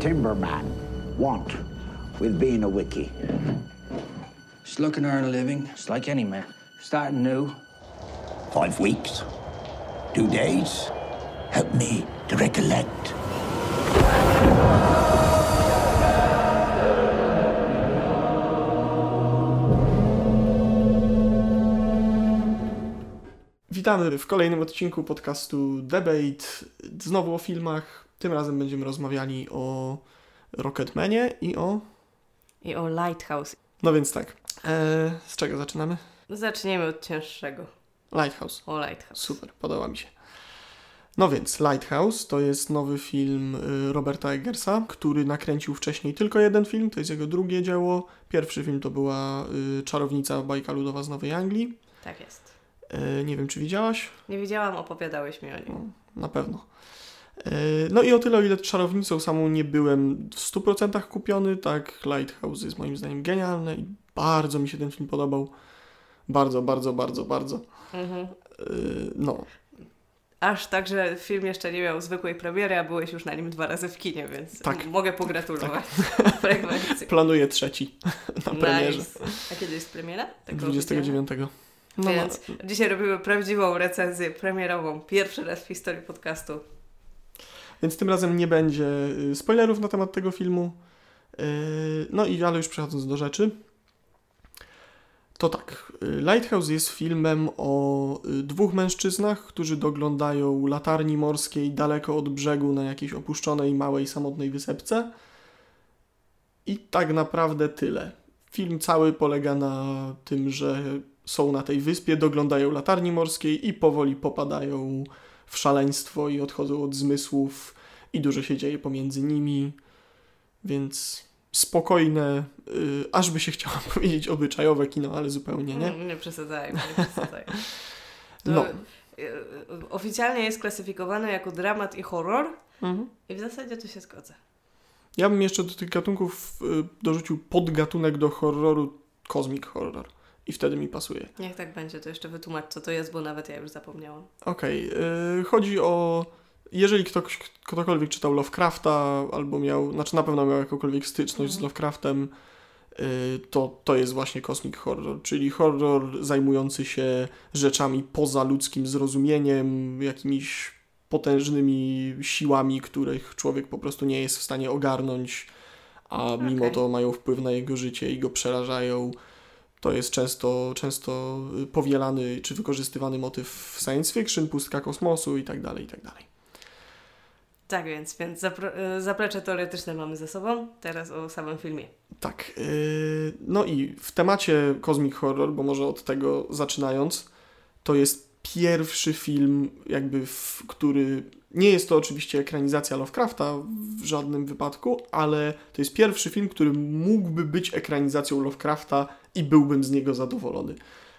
timberman want with being a wiki? Just looking to earn a living, just like any man. Starting new. Five weeks. Two days. Help me to recollect. Witamy w kolejnym odcinku podcastu Debate. Znowu o filmach. Tym razem będziemy rozmawiali o Rocketmanie i o. I o Lighthouse. No więc tak. E, z czego zaczynamy? Zaczniemy od cięższego. Lighthouse. O Lighthouse. Super, podoba mi się. No więc, Lighthouse to jest nowy film y, Roberta Eggersa, który nakręcił wcześniej tylko jeden film, to jest jego drugie dzieło. Pierwszy film to była y, Czarownica bajka ludowa z Nowej Anglii. Tak jest. Y, nie wiem, czy widziałaś? Nie widziałam, opowiadałeś mi o nim. No, na pewno. Y, No i o tyle, o ile Czarownicą samą nie byłem w 100% kupiony, tak Lighthouse jest moim zdaniem genialne i bardzo mi się ten film podobał. Bardzo, bardzo, bardzo, bardzo. Mhm. Y, No, Aż tak, że film jeszcze nie miał zwykłej premiery, a byłeś już na nim dwa razy w kinie, więc Tak. mogę pogratulować. Fragmenty. planuję trzeci na premierze. Nice. A kiedy jest premiera? Tak 29. No, Więc dzisiaj robimy prawdziwą recenzję premierową. Pierwszy raz w historii podcastu. Więc tym razem nie będzie y, spoilerów na temat tego filmu. Yy, No i ale już przechodząc do rzeczy. To tak, y, Lighthouse jest filmem o y, dwóch mężczyznach, którzy doglądają latarni morskiej daleko od brzegu na jakiejś opuszczonej, małej, samotnej wysepce. I tak naprawdę tyle. Film cały polega na tym, że są na tej wyspie, doglądają latarni morskiej i powoli popadają w szaleństwo i odchodzą od zmysłów i dużo się dzieje pomiędzy nimi, więc spokojne, y, aż by się chciało powiedzieć obyczajowe kino, ale zupełnie nie. Mm, Nie przesadzajmy, nie przesadzajmy. No. y, y, Oficjalnie jest klasyfikowany jako dramat i horror Mhm. i w zasadzie to się zgodzę. Ja bym jeszcze do tych gatunków y, dorzucił podgatunek do horroru cosmic horror i wtedy mi pasuje. Niech tak będzie, to jeszcze wytłumacz co to jest, bo nawet ja już zapomniałam. Okej, y, chodzi o. Jeżeli ktoś, ktokolwiek czytał Lovecrafta, albo miał, znaczy na pewno miał jakąkolwiek styczność z Mhm. Lovecraftem, y, to, to jest właśnie Cosmic Horror, czyli horror zajmujący się rzeczami poza ludzkim zrozumieniem, jakimiś potężnymi siłami, których człowiek po prostu nie jest w stanie ogarnąć, a mimo to mają wpływ na jego życie i go przerażają. To jest często, często y, powielany czy wykorzystywany motyw w science fiction, pustka kosmosu i tak dalej, i tak dalej. Tak więc, więc zapro- y, zaplecze teoretyczne mamy ze sobą, teraz o samym filmie. Tak. Yy, no i w temacie Cosmic Horror, bo może od tego zaczynając, to jest pierwszy film, jakby, w, który. Nie jest to oczywiście ekranizacja Lovecrafta w żadnym wypadku, ale to jest pierwszy film, który mógłby być ekranizacją Lovecrafta i byłbym z niego zadowolony.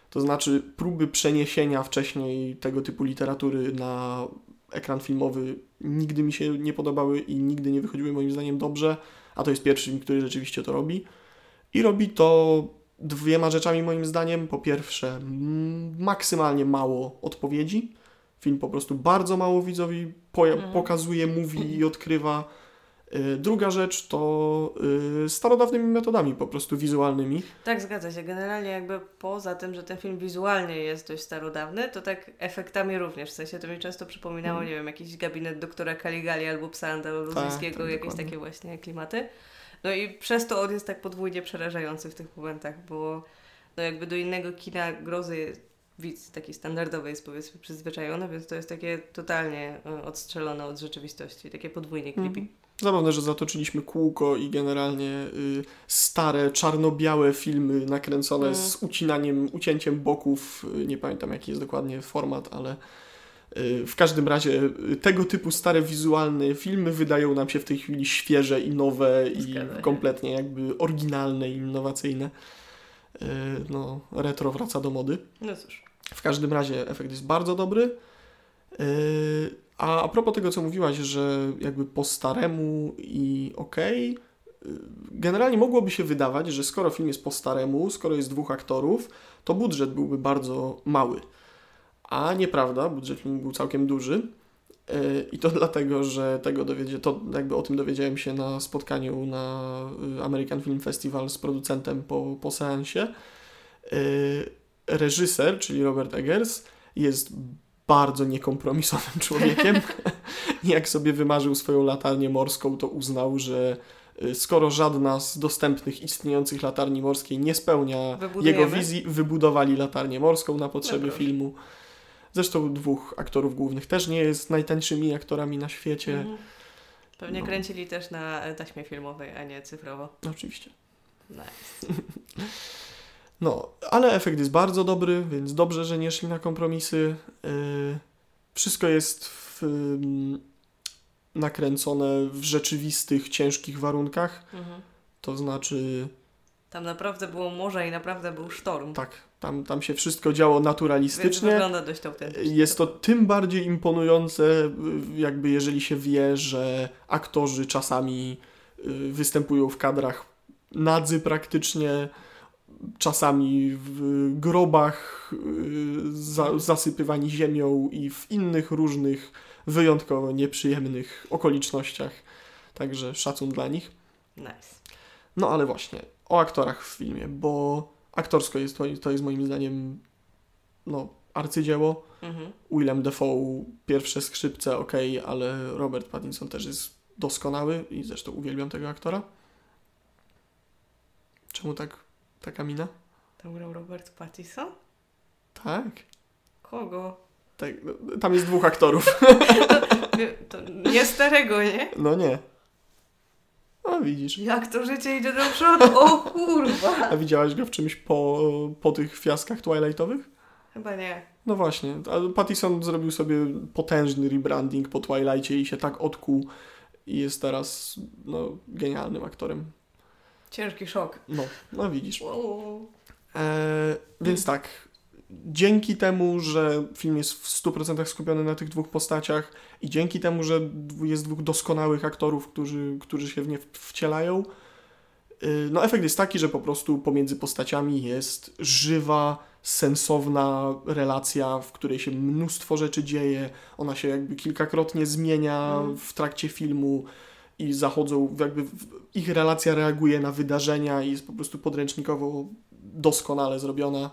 To znaczy, próby przeniesienia wcześniej tego typu literatury na ekran filmowy nigdy mi się nie podobały i nigdy nie wychodziły moim zdaniem dobrze, a to jest pierwszy film, który rzeczywiście to robi. I robi to dwiema rzeczami moim zdaniem. Po pierwsze, maksymalnie mało odpowiedzi. Film po prostu bardzo mało widzowi Mhm. pokazuje, mówi i odkrywa. Y, Druga rzecz to y, starodawnymi metodami po prostu wizualnymi. Tak, zgadza się. Generalnie jakby poza tym, że ten film wizualnie jest dość starodawny, to tak efektami również. W sensie to mi często przypominało, nie wiem, jakiś gabinet doktora Kaligali albo psa andaluzyjskiego, tak, jakieś dokładnie. takie właśnie klimaty. No i przez to on jest tak podwójnie przerażający w tych momentach, bo no jakby do innego kina grozy widz taki standardowy jest powiedzmy przyzwyczajony, więc to jest takie totalnie y, odstrzelone od rzeczywistości, takie podwójnie creepy. Mhm. Zabawne, że zatoczyliśmy kółko i generalnie y, stare, czarno-białe filmy nakręcone Mm. z ucinaniem, ucięciem boków. Y, nie pamiętam jaki jest dokładnie format, ale y, w każdym razie y, tego typu stare wizualne filmy wydają nam się w tej chwili świeże i nowe i Zgadza się. kompletnie jakby oryginalne i innowacyjne. Y, no, retro wraca do mody. No cóż. W każdym razie efekt jest bardzo dobry. Yy, A a propos tego, co mówiłaś, że jakby po staremu i okej, yy, generalnie mogłoby się wydawać, że skoro film jest po staremu, skoro jest dwóch aktorów, to budżet byłby bardzo mały. A nieprawda, budżet filmu był całkiem duży. Y, I to dlatego, że tego dowiedzie, to jakby o tym dowiedziałem się na spotkaniu na y, American Film Festival z producentem po, po seansie. Y, Reżyser, czyli Robert Eggers, jest bardzo niekompromisowym człowiekiem. Jak sobie wymarzył swoją latarnię morską, to uznał, że y, skoro żadna z dostępnych istniejących latarni morskiej nie spełnia jego wizji, wybudowali latarnię morską na potrzeby filmu. Zresztą dwóch aktorów głównych też nie jest najtańszymi aktorami na świecie. Mhm. Pewnie No. kręcili też na taśmie filmowej, a nie cyfrowo. Oczywiście. Nice. No, ale efekt jest bardzo dobry, więc dobrze, że nie szli na kompromisy. Yy, wszystko jest w, ym, nakręcone w rzeczywistych, ciężkich warunkach. Mhm. To znaczy, Tam naprawdę było morze i naprawdę był sztorm. tak, tam, tam się wszystko działo Więc naturalistycznie. wygląda dość autentycznie. Jest to tym bardziej imponujące, y, jakby jeżeli się wie, że aktorzy czasami y, występują w kadrach nadzy praktycznie, czasami w grobach y, za, zasypywani ziemią i w innych różnych wyjątkowo nieprzyjemnych okolicznościach. Także szacun dla nich. Nice. No ale właśnie, o aktorach w filmie, bo aktorsko jest to, to jest moim zdaniem no, arcydzieło. Mhm. Willem Dafoe, pierwsze skrzypce, ok, ale Robert Pattinson też jest doskonały i zresztą uwielbiam tego aktora. Czemu tak, taka mina? Tam grał Robert Pattinson? Tak. Kogo? tak no, tam jest dwóch aktorów. Nie, To nie starego, nie? No nie. A widzisz. Jak to życie idzie do przodu? O kurwa! A widziałaś go w czymś po, po tych fiaskach Twilightowych? Chyba nie. No właśnie, Pattison zrobił sobie potężny rebranding po Twilightie i się tak odkuł i jest teraz no, genialnym aktorem. Ciężki szok. No, no widzisz. Wow. E, więc tak, dzięki temu, że film jest w 100% skupiony na tych dwóch postaciach i dzięki temu, że jest dwóch doskonałych aktorów, którzy, którzy się w nie wcielają, y, no efekt jest taki, że po prostu pomiędzy postaciami jest żywa, sensowna relacja, w której się mnóstwo rzeczy dzieje, ona się jakby kilkakrotnie zmienia Mm. w trakcie filmu i zachodzą, jakby ich relacja reaguje na wydarzenia i jest po prostu podręcznikowo doskonale zrobiona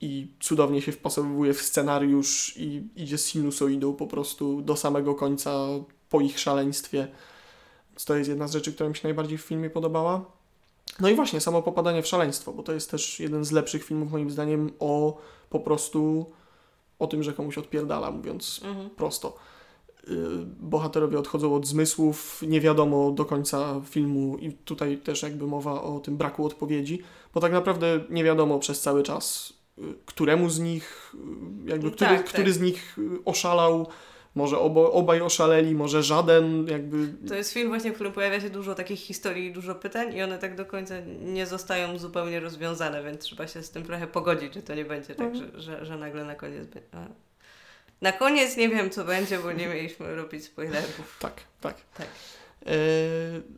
i cudownie się wpasowuje w scenariusz i idzie sinusoidą po prostu do samego końca po ich szaleństwie. Więc to jest jedna z rzeczy, która mi się najbardziej w filmie podobała. No i właśnie samo popadanie w szaleństwo, bo to jest też jeden z lepszych filmów moim zdaniem o po prostu o tym, że komuś odpierdala, mówiąc Mhm. prosto. Y, Bohaterowie odchodzą od zmysłów, nie wiadomo do końca filmu i tutaj też jakby mowa o tym braku odpowiedzi, bo tak naprawdę nie wiadomo przez cały czas, y, któremu z nich, y, jakby który, Tak, który tak. z nich oszalał, może obo, obaj oszaleli, może żaden, jakby... To jest film właśnie, w którym pojawia się dużo takich historii i dużo pytań i one tak do końca nie zostają zupełnie rozwiązane, więc trzeba się z tym trochę pogodzić, że to nie będzie tak, że, że, że nagle na koniec... A. Na koniec nie wiem, co będzie, bo nie mieliśmy robić spoilerów. Tak, tak. Tak. E,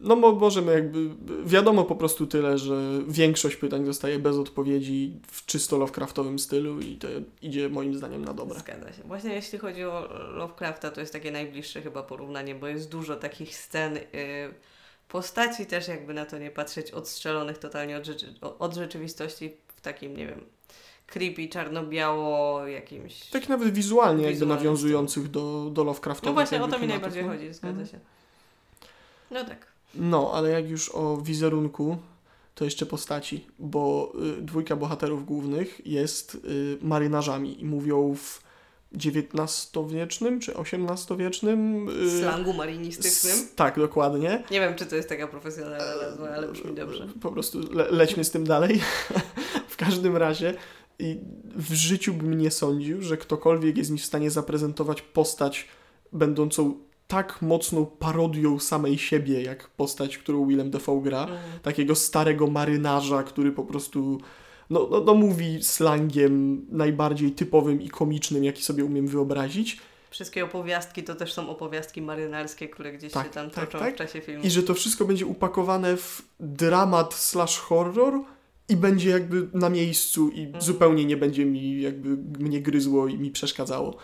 No bo możemy jakby, wiadomo po prostu tyle, że większość pytań zostaje bez odpowiedzi w czysto Lovecraftowym stylu i to idzie moim zdaniem na dobre. Zgadza się. Właśnie jeśli chodzi o Lovecrafta, to jest takie najbliższe chyba porównanie, bo jest dużo takich scen, y, postaci też jakby na to nie patrzeć, odstrzelonych totalnie od, rzeczy, od rzeczywistości w takim, nie wiem, creepy, czarno-biało, jakimś... Tak nawet wizualnie jakby nawiązujących do, do Lovecraftowych No właśnie, o to mi najbardziej no. chodzi, zgadza Mhm. się. No tak. No, ale jak już o wizerunku, to jeszcze postaci, bo y, dwójka bohaterów głównych jest y, marynarzami i mówią w XIX-wiecznym czy XVIII-wiecznym y, Slangu marinistycznym. s- Tak, dokładnie. Nie wiem, czy to jest taka profesjonalna nazwa, ale brzmi dobrze. Po prostu le lećmy z tym dalej. w każdym razie i w życiu bym nie sądził, że ktokolwiek jest mi w stanie zaprezentować postać będącą tak mocną parodią samej siebie, jak postać, którą Willem Dafoe gra. Mhm. Takiego starego marynarza, który po prostu no, no, no mówi slangiem najbardziej typowym i komicznym, jaki sobie umiem wyobrazić. Wszystkie opowiastki to też są opowiastki marynarskie, które gdzieś Tak, się tam tak, toczą tak. w czasie filmu. I że to wszystko będzie upakowane w dramat slash horror i będzie jakby na miejscu i zupełnie nie będzie mi jakby mnie gryzło i mi przeszkadzało.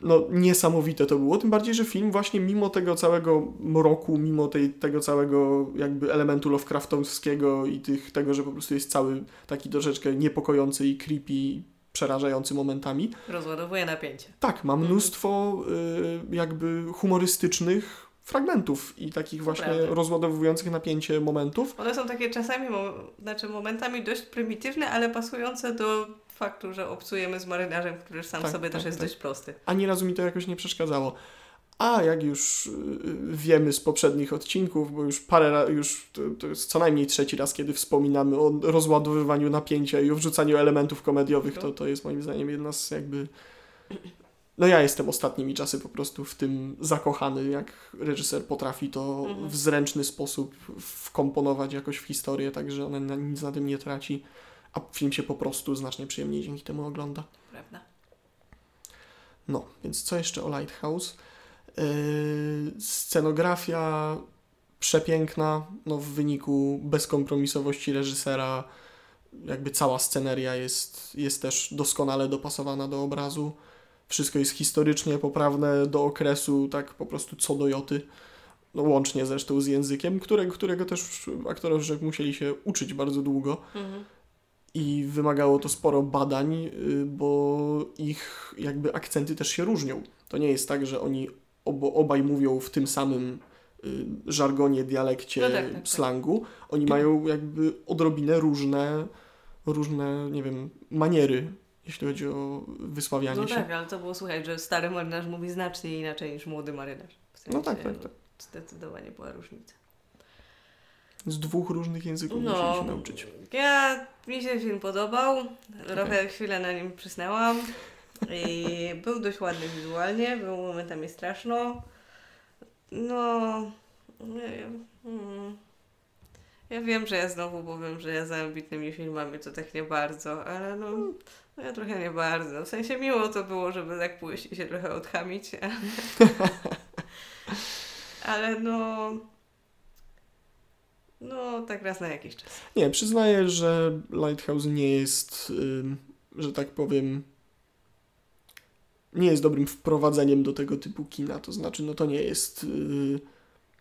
no niesamowite to było, tym bardziej, że film właśnie mimo tego całego mroku, mimo tej, tego całego jakby elementu Lovecraftowskiego i tych, tego, że po prostu jest cały taki troszeczkę niepokojący i creepy, przerażający momentami. Rozładowuje napięcie. Tak, ma mnóstwo y, jakby humorystycznych fragmentów i takich właśnie prawda. rozładowujących napięcie momentów. One są takie czasami, znaczy momentami dość prymitywne, ale pasujące do faktu, że obcujemy z marynarzem, który sam Tak, sobie tak, też jest tak. dość prosty. Ani razu mi to jakoś nie przeszkadzało. A jak już y, wiemy z poprzednich odcinków, bo już parę już to, to jest co najmniej trzeci raz, kiedy wspominamy o rozładowywaniu napięcia i o wrzucaniu elementów komediowych, to, to jest moim zdaniem jedna z jakby... No ja jestem ostatnimi czasy po prostu w tym zakochany, jak reżyser potrafi to Mhm. w zręczny sposób wkomponować jakoś w historię, tak że ona na, nic na tym nie traci, a film się po prostu znacznie przyjemniej dzięki temu ogląda. Prawda? No, więc co jeszcze o Lighthouse? Yy, scenografia przepiękna, no w wyniku bezkompromisowości reżysera, jakby cała sceneria jest, jest też doskonale dopasowana do obrazu. Wszystko jest historycznie poprawne do okresu, tak po prostu co do joty. No, łącznie zresztą z językiem, którego, którego też aktorzy musieli się uczyć bardzo długo Mhm. i wymagało to sporo badań, y, bo ich jakby akcenty też się różnią. To nie jest tak, że oni obo, obaj mówią w tym samym y, żargonie, dialekcie, No tak, tak, tak. slangu. Oni mają jakby odrobinę różne, różne, nie wiem, maniery, jeśli chodzi o wysławianie No się. tak, ale to było słuchać, że stary marynarz mówi znacznie inaczej niż młody marynarz. W sensie, No tak, tak, tak. Zdecydowanie była różnica. Z dwóch różnych języków musieli No, się nauczyć. ja, mi się film podobał, trochę chwilę na nim przysnęłam i był dość ładny wizualnie, był momentami straszno. No, nie wiem. mm. Ja wiem, że ja znowu powiem, że ja za ambitnymi filmami to tak nie bardzo, ale no, no ja trochę nie bardzo. W sensie miło to było, żeby tak pójść i się trochę odchamić, ale, no... No, tak raz na jakiś czas. Nie, przyznaję, że Lighthouse nie jest, ym, że tak powiem, nie jest dobrym wprowadzeniem do tego typu kina. To znaczy, no to nie jest. Yy,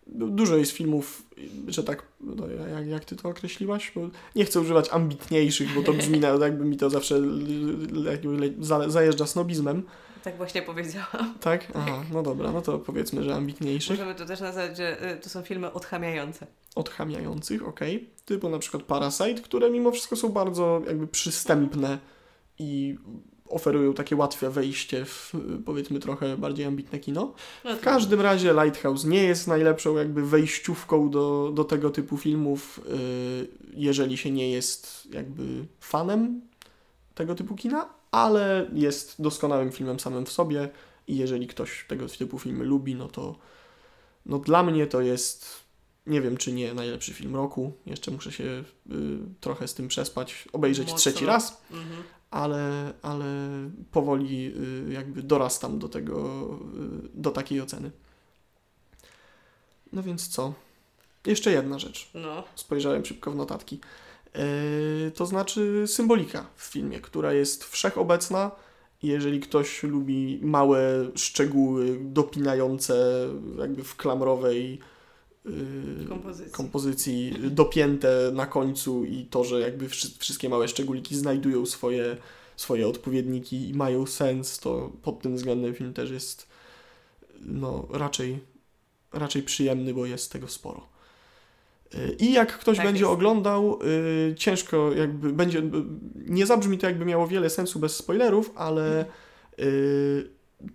dużo jest filmów, że tak. No, jak, jak ty to określiłaś? Bo nie chcę używać ambitniejszych, bo to brzmi na, jakby mi to zawsze le- za- zajeżdża snobizmem. Tak właśnie powiedziałam. Tak? Aha, no dobra, no to powiedzmy, że ambitniejszych. Możemy to też nazwać, że y, to są filmy odchamiające. odchamiających, ok, typu na przykład Parasite, które mimo wszystko są bardzo jakby przystępne i oferują takie łatwe wejście w powiedzmy trochę bardziej ambitne kino. No W każdym razie Lighthouse nie jest najlepszą jakby wejściówką do, do tego typu filmów, y, jeżeli się nie jest jakby fanem tego typu kina, ale jest doskonałym filmem samym w sobie i jeżeli ktoś tego typu filmy lubi, no to no dla mnie to jest nie wiem czy nie najlepszy film roku. Jeszcze muszę się y, trochę z tym przespać, obejrzeć Mocno. trzeci raz, Mhm. Ale, ale powoli y, jakby dorastam do tego, y, do takiej oceny. No więc co? Jeszcze jedna rzecz. No, Spojrzałem szybko w notatki. Yy, to znaczy symbolika w filmie, która jest wszechobecna. Jeżeli ktoś lubi małe szczegóły dopinające jakby w klamrowej Kompozycji. kompozycji, dopięte na końcu i to, że jakby wszy- wszystkie małe szczególiki znajdują swoje, swoje odpowiedniki i mają sens, to pod tym względem film też jest no, raczej, raczej przyjemny, bo jest tego sporo. Y, I jak ktoś Tak będzie jest. oglądał, y, ciężko jakby będzie, y, nie zabrzmi to jakby miało wiele sensu bez spoilerów, ale y,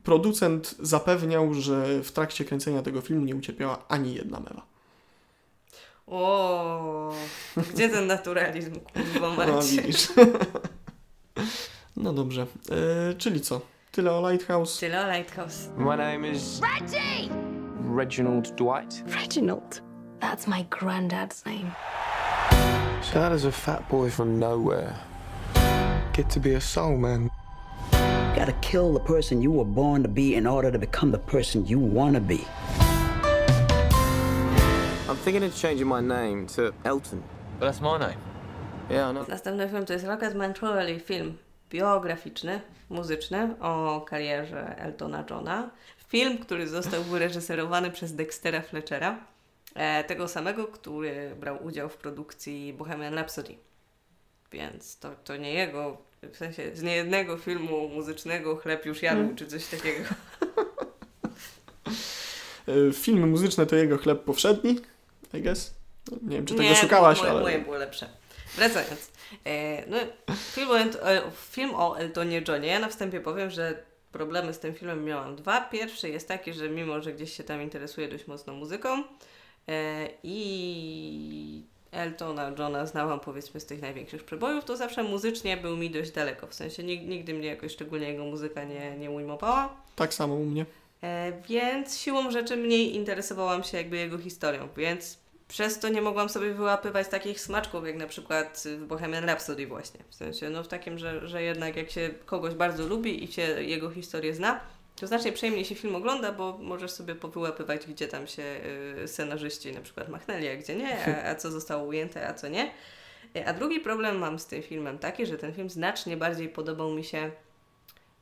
producent zapewniał, że w trakcie kręcenia tego filmu nie ucierpiała ani jedna mewa. o, gdzie ten naturalizm, kurwa No, macie? widzisz. no dobrze, y, czyli co? Tyle o Lighthouse. Tyle o Lighthouse. My name is Reggie! Reginald Dwight. Reginald. That's my granddad's name. So how does a fat boy from nowhere get to be a soul man? Gotta kill the person you were born to be in order to become the person you want to be. I'm thinking of changing my name to Elton. But that's my name. Yeah, I know. Następny film to jest Rocketman Trolley film. biograficzny, muzyczny o karierze Eltona Johna. Film, który został wyreżyserowany przez Dextera Fletchera, e, tego samego, który brał udział w produkcji Bohemian Rhapsody. Więc to, to nie jego, w sensie z niejednego filmu muzycznego chleb już jadł, Mm. czy coś takiego. E, Filmy muzyczne to jego chleb powszedni, I guess. No, Nie wiem, czy tego Nie, szukałaś, moje, ale... moje było lepsze. Wracając. E, no, film, o, e, film o Eltonie Johnie. Ja na wstępie powiem, że problemy z tym filmem miałam dwa. Pierwszy jest taki, że mimo, że gdzieś się tam interesuję dość mocno muzyką e, i Eltona Johna znałam powiedzmy z tych największych przebojów, to zawsze muzycznie był mi dość daleko. W sensie nig- nigdy mnie jakoś szczególnie jego muzyka nie, nie ujmowała. Tak samo u mnie. E, więc siłą rzeczy mniej interesowałam się jakby jego historią, więc przez to nie mogłam sobie wyłapywać takich smaczków, jak na przykład w Bohemian Rhapsody właśnie. W sensie, no w takim, że, że jednak jak się kogoś bardzo lubi i się jego historię zna, to znacznie przyjemniej się film ogląda, bo możesz sobie powyłapywać, gdzie tam się y, scenarzyści na przykład machnęli, a gdzie nie, a, a co zostało ujęte, a co nie. E, A drugi problem mam z tym filmem taki, że ten film znacznie bardziej podobał mi się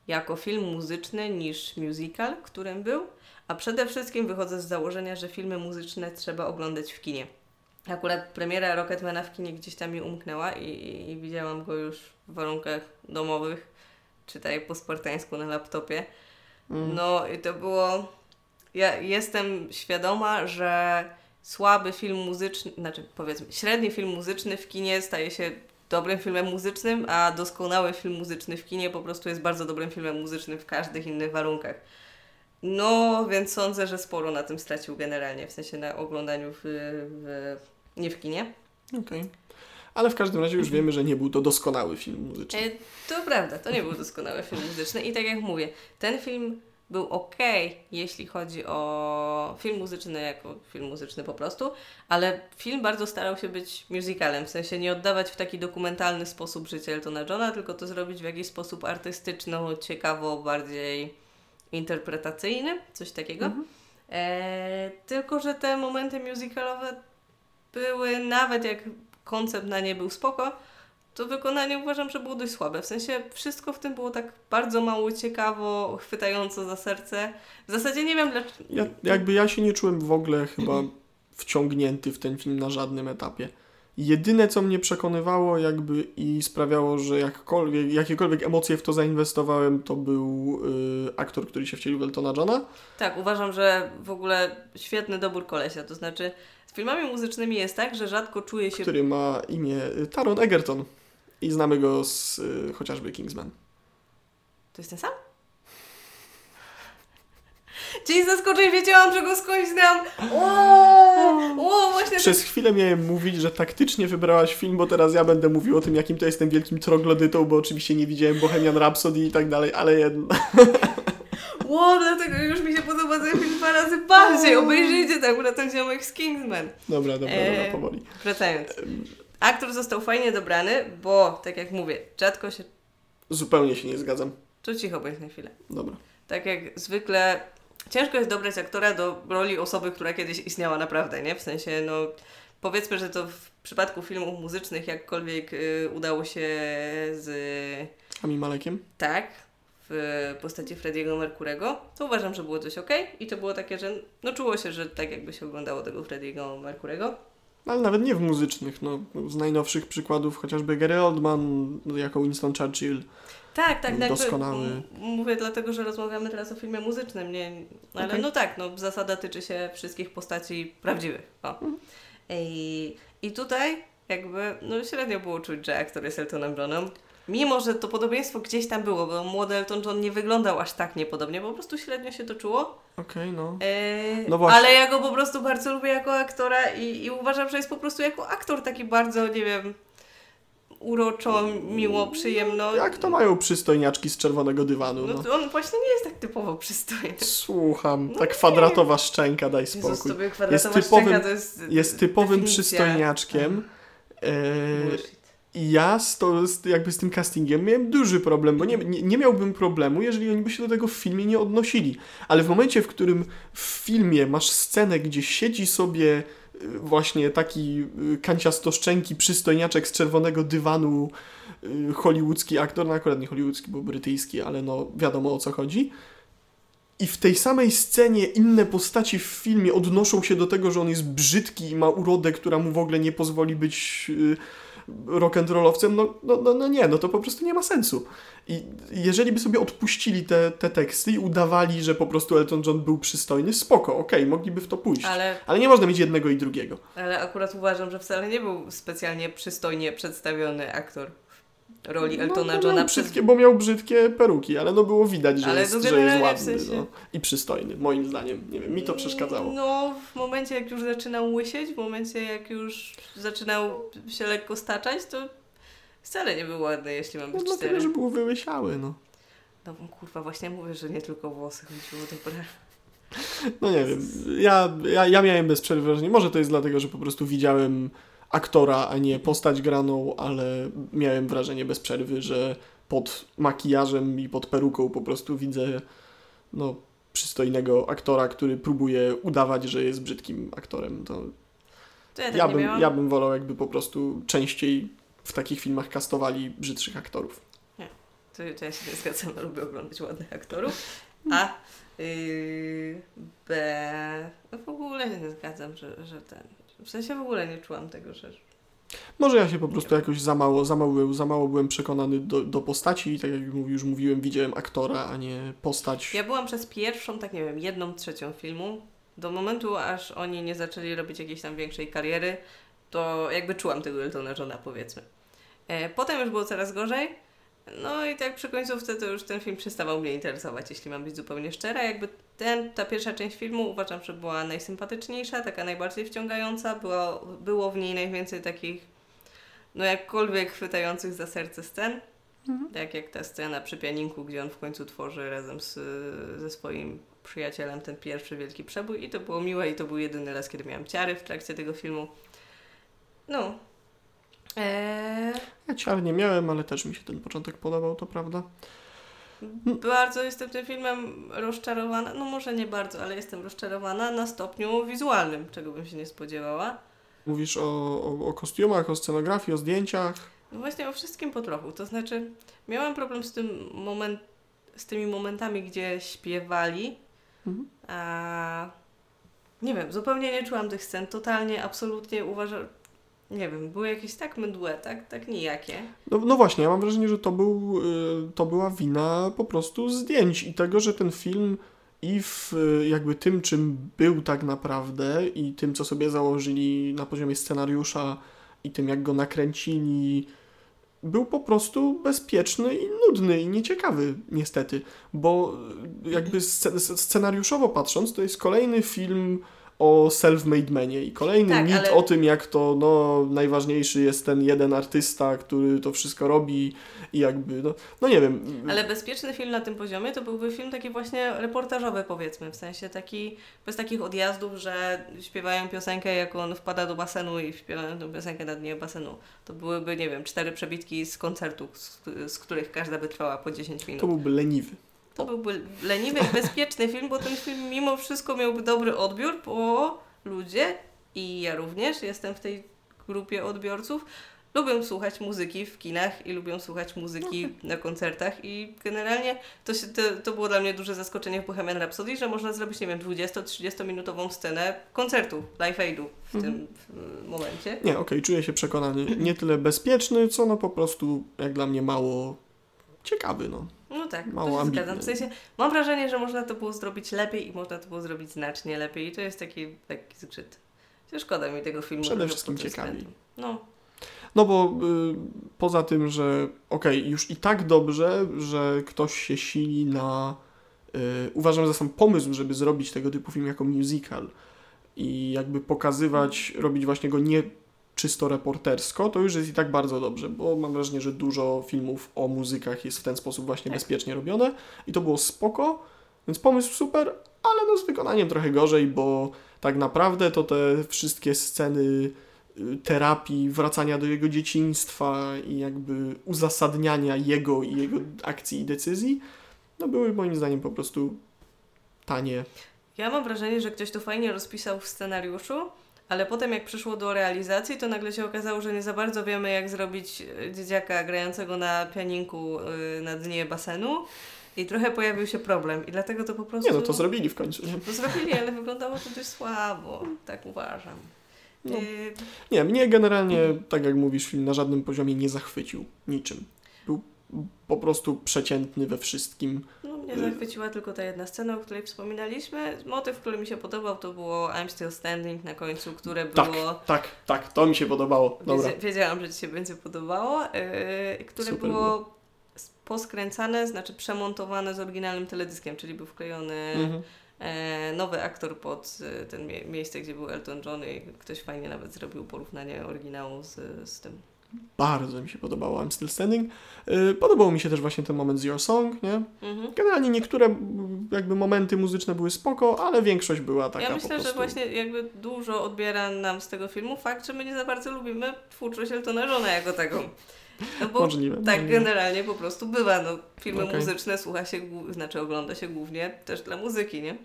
jako film muzyczny niż musical, którym był, a przede wszystkim wychodzę z założenia, że filmy muzyczne trzeba oglądać w kinie. Akurat premiera Rocketmana w kinie gdzieś tam mi umknęła i, i, i widziałam go już w warunkach domowych, czytaj po spartańsku na laptopie. No i to było... Ja jestem świadoma, że słaby film muzyczny, znaczy powiedzmy średni film muzyczny w kinie staje się dobrym filmem muzycznym, a doskonały film muzyczny w kinie po prostu jest bardzo dobrym filmem muzycznym w każdych innych warunkach. No, więc sądzę, że sporo na tym stracił generalnie, w sensie na oglądaniu w, w, nie w kinie. Okej. Ale w każdym razie już wiemy, że nie był to doskonały film muzyczny. E, To prawda, to nie był doskonały film muzyczny i tak jak mówię, ten film był ok, jeśli chodzi o film muzyczny jako film muzyczny po prostu, ale film bardzo starał się być musicalem, w sensie nie oddawać w taki dokumentalny sposób życia Eltona Johna, tylko to zrobić w jakiś sposób artystyczno, ciekawo, bardziej interpretacyjny, coś takiego. E, tylko, że te momenty musicalowe były, nawet jak koncept na nie był spoko, to wykonanie uważam, że było dość słabe. W sensie wszystko w tym było tak bardzo mało ciekawo, chwytająco za serce. W zasadzie nie wiem dlaczego. Ja, jakby ja się nie czułem w ogóle chyba wciągnięty w ten film na żadnym etapie. Jedyne, co mnie przekonywało jakby i sprawiało, że jakkolwiek, jakiekolwiek emocje w to zainwestowałem, to był y, aktor, który się wcielił w Eltona Johna. Tak, uważam, że w ogóle świetny dobór kolesia. To znaczy, z filmami muzycznymi jest tak, że rzadko czuję się. który ma imię y, Taron Egerton i znamy go z y, chociażby Kingsman. To jest ten sam? Dzień zaskoczeń, wiedziałam, że go skądś znam. O właśnie. Przez chwilę miałem mówić, że taktycznie wybrałaś film, bo teraz ja będę mówił o tym, jakim to jestem wielkim troglodytą, bo oczywiście nie widziałem Bohemian Rhapsody i tak dalej, ale jednak. Ło, dlatego już mi się podoba ten film dwa razy bardziej. Obejrzyjcie tak, akurat ten ziomek z Kingsman. Dobra, dobra, dobra, powoli. Wracając. Aktor został fajnie dobrany, bo, tak jak mówię, rzadko się... Zupełnie się nie zgadzam. To cicho bądź na chwilę. Dobra. Tak jak zwykle ciężko jest dobrać aktora do roli osoby, która kiedyś istniała naprawdę, nie? W sensie, no powiedzmy, że to w przypadku filmów muzycznych jakkolwiek y, udało się z... Ami Malekiem? Tak, w postaci Frediego Merkurego, to uważam, że było coś ok i to było takie, że no czuło się, że tak jakby się oglądało tego Frediego Merkurego. Ale nawet nie w muzycznych, no. Z najnowszych przykładów chociażby Gary Oldman jako Winston Churchill. Tak, tak, no jakby Doskonały. mówię dlatego, że rozmawiamy teraz o filmie muzycznym, nie, ale Okej. no tak, no zasada tyczy się wszystkich postaci prawdziwych. O. Mhm. I, I tutaj jakby no średnio było czuć, że aktor jest Eltonem Johnem. Mimo, że to podobieństwo gdzieś tam było, bo młody Elton John nie wyglądał aż tak niepodobnie, po prostu średnio się to czuło. Okej, no. Eee, No właśnie. ale ja go po prostu bardzo lubię jako aktora i, i uważam, że jest po prostu jako aktor taki bardzo, nie wiem, uroczo, miło, przyjemno. Jak to mają przystojniaczki z czerwonego dywanu, No no. on właśnie nie jest tak typowo przystojny. Słucham, No tak nie. kwadratowa szczęka, daj Jezus, spokój. Jest kwadratowa typowym, szczęka to jest jest typowym definicja. przystojniaczkiem. E. I ja z, to, z, jakby z tym castingiem miałem duży problem, bo nie, nie, nie miałbym problemu, jeżeli oni by się do tego w filmie nie odnosili. Ale w momencie, w którym w filmie masz scenę, gdzie siedzi sobie y, właśnie taki y, kanciastoszczęki przystojniaczek z czerwonego dywanu y, hollywoodzki aktor, no akurat nie hollywoodzki, bo brytyjski, ale no wiadomo o co chodzi. I w tej samej scenie inne postaci w filmie odnoszą się do tego, że on jest brzydki i ma urodę, która mu w ogóle nie pozwoli być y, rock'n'rollowcem, no, no, no, no nie, no to po prostu nie ma sensu. I jeżeli by sobie odpuścili te, te teksty i udawali, że po prostu Elton John był przystojny, spoko, okej, mogliby w to pójść. Ale, Ale nie można mieć jednego i drugiego. ale akurat uważam, że wcale nie był specjalnie przystojnie przedstawiony aktor roli Eltona no, bo Johna przez brzydkie, Bo miał brzydkie peruki, ale no było widać, że, Ale jest, że jest generalnie w ładny sensie- no. i przystojny, moim zdaniem. Nie wiem, mi to przeszkadzało. No, w momencie jak już zaczynał łysieć, w momencie jak już zaczynał się lekko staczać, to wcale nie był ładny, jeśli mam No, być dlatego, szczery. że był wyłysiały, no. No kurwa, właśnie mówię, że nie tylko włosy chodziło, dobra. No nie wiem, ja, ja, ja miałem bez przerwy wrażenie, może to jest dlatego, że po prostu widziałem aktora, a nie postać graną, ale miałem wrażenie bez przerwy, że pod makijażem i pod peruką po prostu widzę no, przystojnego aktora, który próbuje udawać, że jest brzydkim aktorem. To To ja tak ja, nie bym, miałam. ja bym wolał jakby po prostu częściej w takich filmach kastowali brzydszych aktorów. To, to ja się nie zgadzam, lubię oglądać ładnych aktorów. A yy, B. No w ogóle się nie zgadzam, że, że ten. W sensie w ogóle nie czułam tego, że. Może ja się po prostu jakoś za mało, za mało, byłem, za mało byłem przekonany do, do postaci i tak jak już mówiłem, widziałem aktora, a nie postać. Ja byłam przez pierwszą, tak nie wiem, jedną trzecią filmu. Do momentu, aż oni nie zaczęli robić jakiejś tam większej kariery, to jakby czułam tego Eltona Johna, powiedzmy. E, potem już było coraz gorzej. No i tak przy końcówce to już ten film przestawał mnie interesować, jeśli mam być zupełnie szczera. Jakby ten, ta pierwsza część filmu uważam, że była najsympatyczniejsza, taka najbardziej wciągająca. Było, było w niej najwięcej takich, no jakkolwiek chwytających za serce scen. Tak jak ta scena przy pianinku, gdzie on w końcu tworzy razem z, ze swoim przyjacielem ten pierwszy wielki przebój. I to było miłe i to był jedyny raz, kiedy miałam ciary w trakcie tego filmu. No. Eee, Ja ciar nie miałem, ale też mi się ten początek podobał, to prawda. Bardzo jestem tym filmem rozczarowana, no może nie bardzo, ale jestem rozczarowana na stopniu wizualnym, czego bym się nie spodziewała. Mówisz o, o, o kostiumach, o scenografii, o zdjęciach. No właśnie o wszystkim po trochu, to znaczy miałam problem z tym moment, z tymi momentami, gdzie śpiewali, Mhm. a nie wiem, zupełnie nie czułam tych scen, totalnie, absolutnie uważam, nie wiem, były jakieś tak mdłe, tak, tak nijakie. No, no właśnie, ja mam wrażenie, że to, był, y, to była wina po prostu zdjęć i tego, że ten film i w y, jakby tym, czym był tak naprawdę i tym, co sobie założyli na poziomie scenariusza i tym, jak go nakręcili, był po prostu bezpieczny i nudny i nieciekawy, niestety, bo y, jakby sce- scenariuszowo patrząc, to jest kolejny film o self-made manie i kolejny Tak, mit ale- o tym, jak to no, najważniejszy jest ten jeden artysta, który to wszystko robi i jakby, no, no nie wiem. Ale bezpieczny film na tym poziomie to byłby film taki właśnie reportażowy powiedzmy, w sensie taki, bez takich odjazdów, że śpiewają piosenkę jak on wpada do basenu i śpiewają tę piosenkę na dnie basenu. To byłyby, nie wiem, cztery przebitki z koncertu, z, z których każda by trwała po 10 minut. To byłby leniwy. To byłby leniwy, bezpieczny film, bo ten film mimo wszystko miałby dobry odbiór, bo ludzie i ja również jestem w tej grupie odbiorców. Lubią słuchać muzyki w kinach i lubią słuchać muzyki na koncertach i generalnie to, się, to, to było dla mnie duże zaskoczenie w Bohemian Rhapsody, że można zrobić, nie wiem, 20-30 minutową scenę koncertu, live aidu w Mhm. tym w, momencie. Nie, okej, czuję się przekonany. Nie tyle bezpieczny, co no po prostu jak dla mnie mało ciekawy, no. No tak, Mało to się zgadzam. W sensie mam wrażenie, że można to było zrobić lepiej i można to było zrobić znacznie lepiej i to jest taki, taki zgrzyt. Szkoda mi tego filmu. Przede wszystkim ciekawi. No, No bo y, poza tym, że okej, już i tak dobrze, że ktoś się sili na. Y, uważam za sam pomysł, żeby zrobić tego typu film jako musical i jakby pokazywać, robić właśnie go nie czysto reportersko, to już jest i tak bardzo dobrze, bo mam wrażenie, że dużo filmów o muzykach jest w ten sposób właśnie Tak. bezpiecznie robione i to było spoko, więc pomysł super, ale no z wykonaniem trochę gorzej, bo tak naprawdę to te wszystkie sceny y, terapii, wracania do jego dzieciństwa i jakby uzasadniania jego i jego akcji i decyzji, no były moim zdaniem po prostu tanie. ja mam wrażenie, że ktoś to fajnie rozpisał w scenariuszu, Ale potem jak przyszło do realizacji, to nagle się okazało, że nie za bardzo wiemy, jak zrobić e, dzieciaka grającego na pianinku y, na dnie basenu. I trochę pojawił się problem. I dlatego to po prostu... Nie no, to zrobili w końcu, nie? To zrobili, ale wyglądało to dość słabo. Tak uważam. No. Y, Nie, mnie generalnie, tak jak mówisz, film na żadnym poziomie nie zachwycił niczym. Był po prostu przeciętny we wszystkim. No, mnie zachwyciła tylko ta jedna scena, o której wspominaliśmy. Motyw, który mi się podobał, to było I'm Still Standing na końcu, które Tak, było... tak, tak, to mi się podobało. Dobra. Wiedzia- wiedziałam, że Ci się będzie podobało. Yy, które Super było poskręcane, znaczy przemontowane z oryginalnym teledyskiem, czyli był wklejony Mhm. e, nowy aktor pod e, ten mie- miejsce, gdzie był Elton John i ktoś fajnie nawet zrobił porównanie oryginału z, z tym. Bardzo mi się podobało I'm Still Standing. Yy, Podobał mi się też właśnie ten moment z Your Song, nie? Mhm. Generalnie niektóre jakby momenty muzyczne były spoko, ale większość była taka ja myślę, prostu... że właśnie jakby dużo odbiera nam z tego filmu fakt, że my nie za bardzo lubimy twórczość Eltona Johna jako taką. No bo Możliwe, tak możliwe. generalnie po prostu bywa. No, filmy Okej. muzyczne słucha się, znaczy ogląda się głównie też dla muzyki, nie?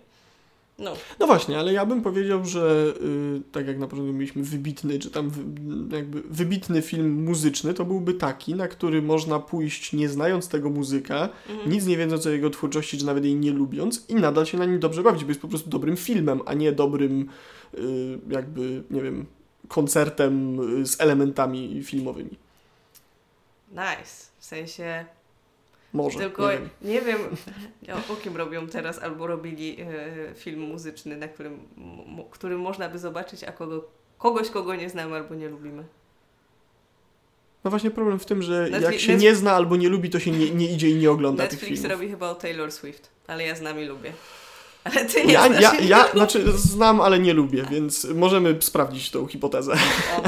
No. No właśnie, ale ja bym powiedział, że y, tak jak na początku mieliśmy wybitny, czy tam wy, jakby wybitny film muzyczny, to byłby taki, na który można pójść nie znając tego muzyka, Mhm. nic nie wiedząc o jego twórczości, czy nawet jej nie lubiąc i nadal się na nim dobrze bawić, bo jest po prostu dobrym filmem, a nie dobrym y, jakby, nie wiem, koncertem y, z elementami filmowymi. Nice. W sensie Może, Tylko nie wiem. nie wiem, o, kim robią teraz albo robili e, film muzyczny, na którym, m, którym można by zobaczyć, a kogo, kogoś, kogo nie znamy albo nie lubimy. No właśnie problem w tym, że Netflix- jak się Netflix- nie zna albo nie lubi, to się nie, nie idzie i nie ogląda tych Netflix filmów. robi chyba o Taylor Swift, ale ja z nami lubię. Ale ty nie Ja, znasz ja, ja nie znaczy znam, ale nie lubię, więc możemy sprawdzić tą hipotezę. O.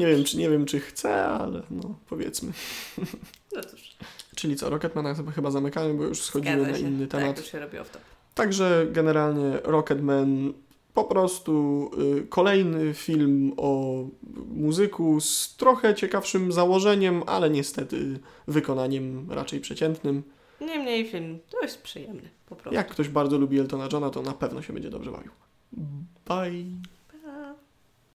Nie wiem, czy nie wiem, czy chcę, ale no powiedzmy. No cóż, Czyli co, Rocketmana chyba, zamykamy, bo już schodzimy na inny Tak, temat. już się robi. Także generalnie Rocketman po prostu y, kolejny film o muzyku z trochę ciekawszym założeniem, ale niestety wykonaniem raczej przeciętnym. Niemniej film dość przyjemny, po prostu. Jak ktoś bardzo lubi Eltona Johna, to na pewno się będzie dobrze bawił. Bye!